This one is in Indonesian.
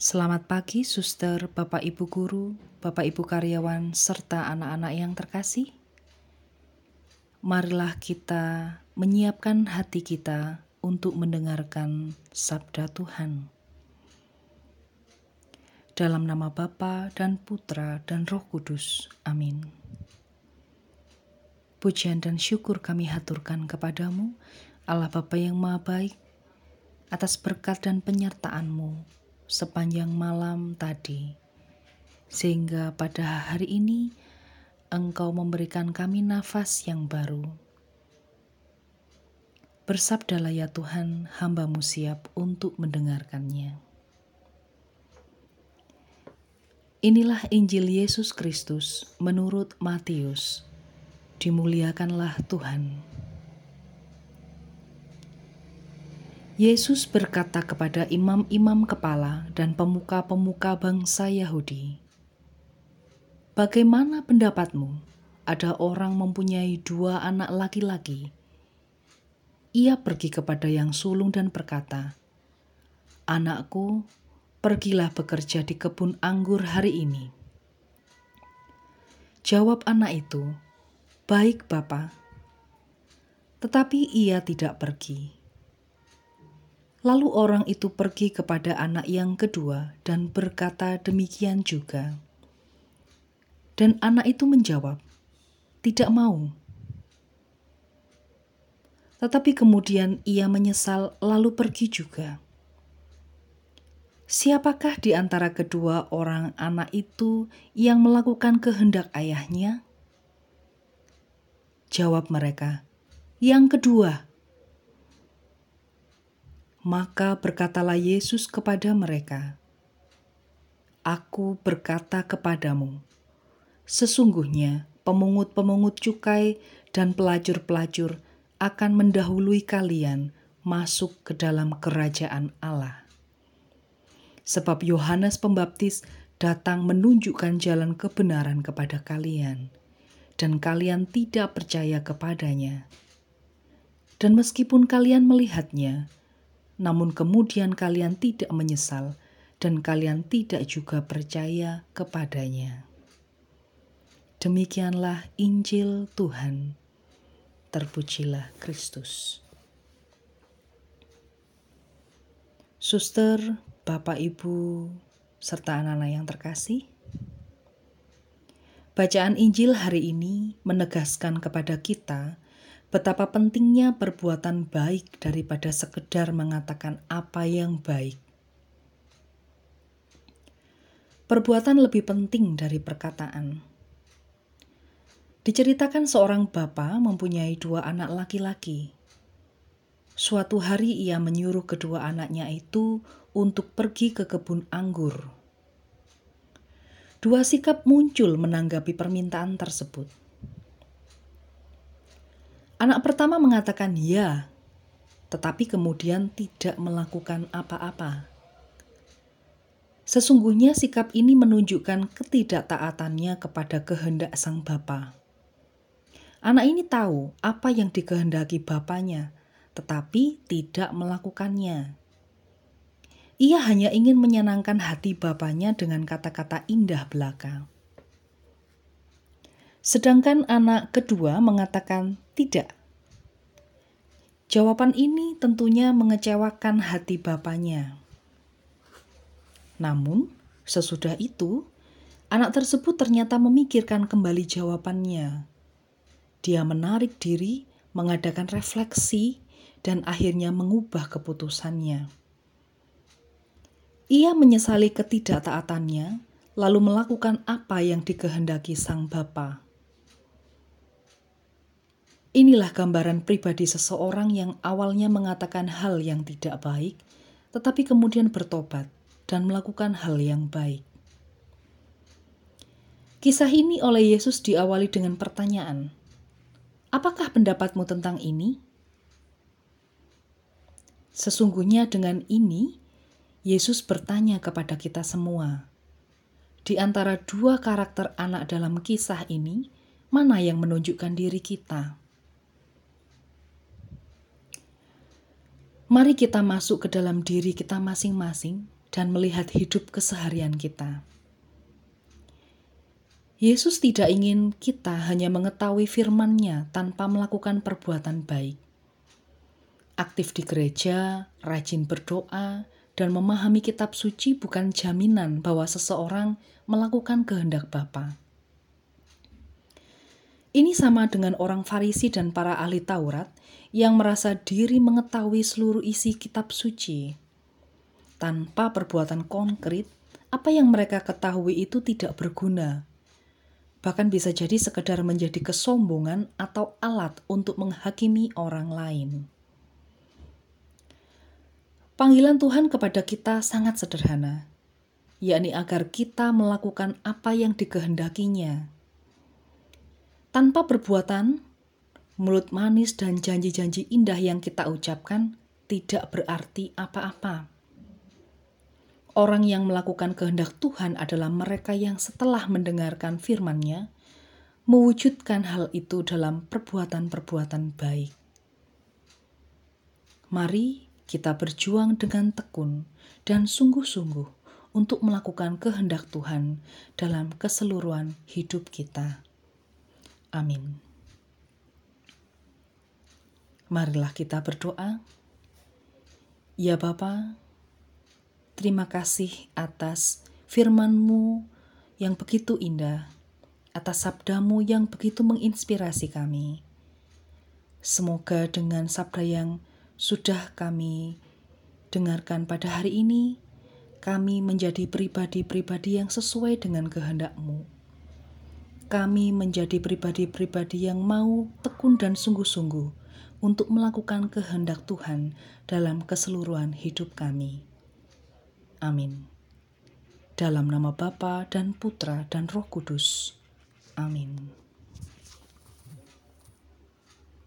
Selamat pagi, suster, bapak ibu guru, bapak ibu karyawan, serta anak-anak yang terkasih. Marilah kita menyiapkan hati kita untuk mendengarkan sabda Tuhan. Dalam nama Bapa dan Putra dan Roh Kudus. Amin. Pujian dan syukur kami haturkan kepadamu, Allah Bapa yang Maha Baik, atas berkat dan penyertaan-Mu sepanjang malam tadi, sehingga pada hari ini Engkau memberikan kami nafas yang baru. Bersabdalah ya Tuhan, hambamu siap untuk mendengarkannya. Inilah Injil Yesus Kristus menurut Matius. Dimuliakanlah Tuhan. Yesus berkata kepada imam-imam kepala dan pemuka-pemuka bangsa Yahudi, "Bagaimana pendapatmu? Ada orang mempunyai dua anak laki-laki. Ia pergi kepada yang sulung dan berkata, 'Anakku, pergilah bekerja di kebun anggur hari ini. Jawab anak itu, "Baik, Bapa." Tetapi ia tidak pergi. Lalu orang itu pergi kepada anak yang kedua dan berkata demikian juga. Dan anak itu menjawab, "Tidak mau." Tetapi kemudian ia menyesal, lalu pergi juga. Siapakah di antara kedua orang anak itu yang melakukan kehendak ayahnya? Jawab mereka, "Yang kedua." Maka berkatalah Yesus kepada mereka, "Aku berkata kepadamu, sesungguhnya pemungut-pemungut cukai dan pelacur-pelacur akan mendahului kalian masuk ke dalam kerajaan Allah." sebab Yohanes Pembaptis datang menunjukkan jalan kebenaran kepada kalian, dan kalian tidak percaya kepadanya. Dan meskipun kalian melihatnya, namun kemudian kalian tidak menyesal, dan kalian tidak juga percaya kepadanya. Demikianlah Injil Tuhan. Terpujilah Kristus. Suster, Bapak, Ibu, serta anak-anak yang terkasih. Bacaan Injil hari ini menegaskan kepada kita betapa pentingnya perbuatan baik daripada sekedar mengatakan apa yang baik. Perbuatan lebih penting dari perkataan. Diceritakan seorang bapak mempunyai dua anak laki-laki. Suatu hari ia menyuruh kedua anaknya itu untuk pergi ke kebun anggur. Dua sikap muncul menanggapi permintaan tersebut. Anak pertama mengatakan ya, tetapi kemudian tidak melakukan apa-apa. Sesungguhnya sikap ini menunjukkan ketidaktaatannya kepada kehendak sang bapa. Anak ini tahu apa yang dikehendaki bapaknya, tetapi tidak melakukannya. Ia hanya ingin menyenangkan hati bapaknya dengan kata-kata indah belaka. Sedangkan anak kedua mengatakan tidak. Jawaban ini tentunya mengecewakan hati bapaknya. Namun, sesudah itu, anak tersebut ternyata memikirkan kembali jawabannya. Dia menarik diri, mengadakan refleksi, dan akhirnya mengubah keputusannya. Ia menyesali ketidaktaatannya, lalu melakukan apa yang dikehendaki sang bapa. Inilah gambaran pribadi seseorang yang awalnya mengatakan hal yang tidak baik, tetapi kemudian bertobat dan melakukan hal yang baik. Kisah ini oleh Yesus diawali dengan pertanyaan, "Apakah pendapatmu tentang ini?" Sesungguhnya, dengan ini Yesus bertanya kepada kita semua, di antara dua karakter anak dalam kisah ini, mana yang menunjukkan diri kita? Mari kita masuk ke dalam diri kita masing-masing dan melihat hidup keseharian kita. Yesus tidak ingin kita hanya mengetahui firman-Nya tanpa melakukan perbuatan baik. Aktif di gereja, rajin berdoa, dan memahami kitab suci bukan jaminan bahwa seseorang melakukan kehendak Bapa. Ini sama dengan orang Farisi dan para ahli Taurat yang merasa diri mengetahui seluruh isi kitab suci. Tanpa perbuatan konkret, apa yang mereka ketahui itu tidak berguna bahkan bisa jadi sekedar menjadi kesombongan atau alat untuk menghakimi orang lain. Panggilan Tuhan kepada kita sangat sederhana, yakni agar kita melakukan apa yang dikehendakinya. Tanpa perbuatan, mulut manis dan janji-janji indah yang kita ucapkan tidak berarti apa-apa. Orang yang melakukan kehendak Tuhan adalah mereka yang setelah mendengarkan firman-Nya, mewujudkan hal itu dalam perbuatan-perbuatan baik. Mari kita berjuang dengan tekun dan sungguh-sungguh untuk melakukan kehendak Tuhan dalam keseluruhan hidup kita. Amin. Marilah kita berdoa. Ya Bapa, Terima kasih atas firman-Mu yang begitu indah, atas sabdamu yang begitu menginspirasi kami. Semoga dengan sabda yang sudah kami dengarkan pada hari ini, kami menjadi pribadi-pribadi yang sesuai dengan kehendak-Mu. Kami menjadi pribadi-pribadi yang mau tekun dan sungguh-sungguh untuk melakukan kehendak Tuhan dalam keseluruhan hidup kami. Amin. Dalam nama Bapa dan Putra dan Roh Kudus. Amin.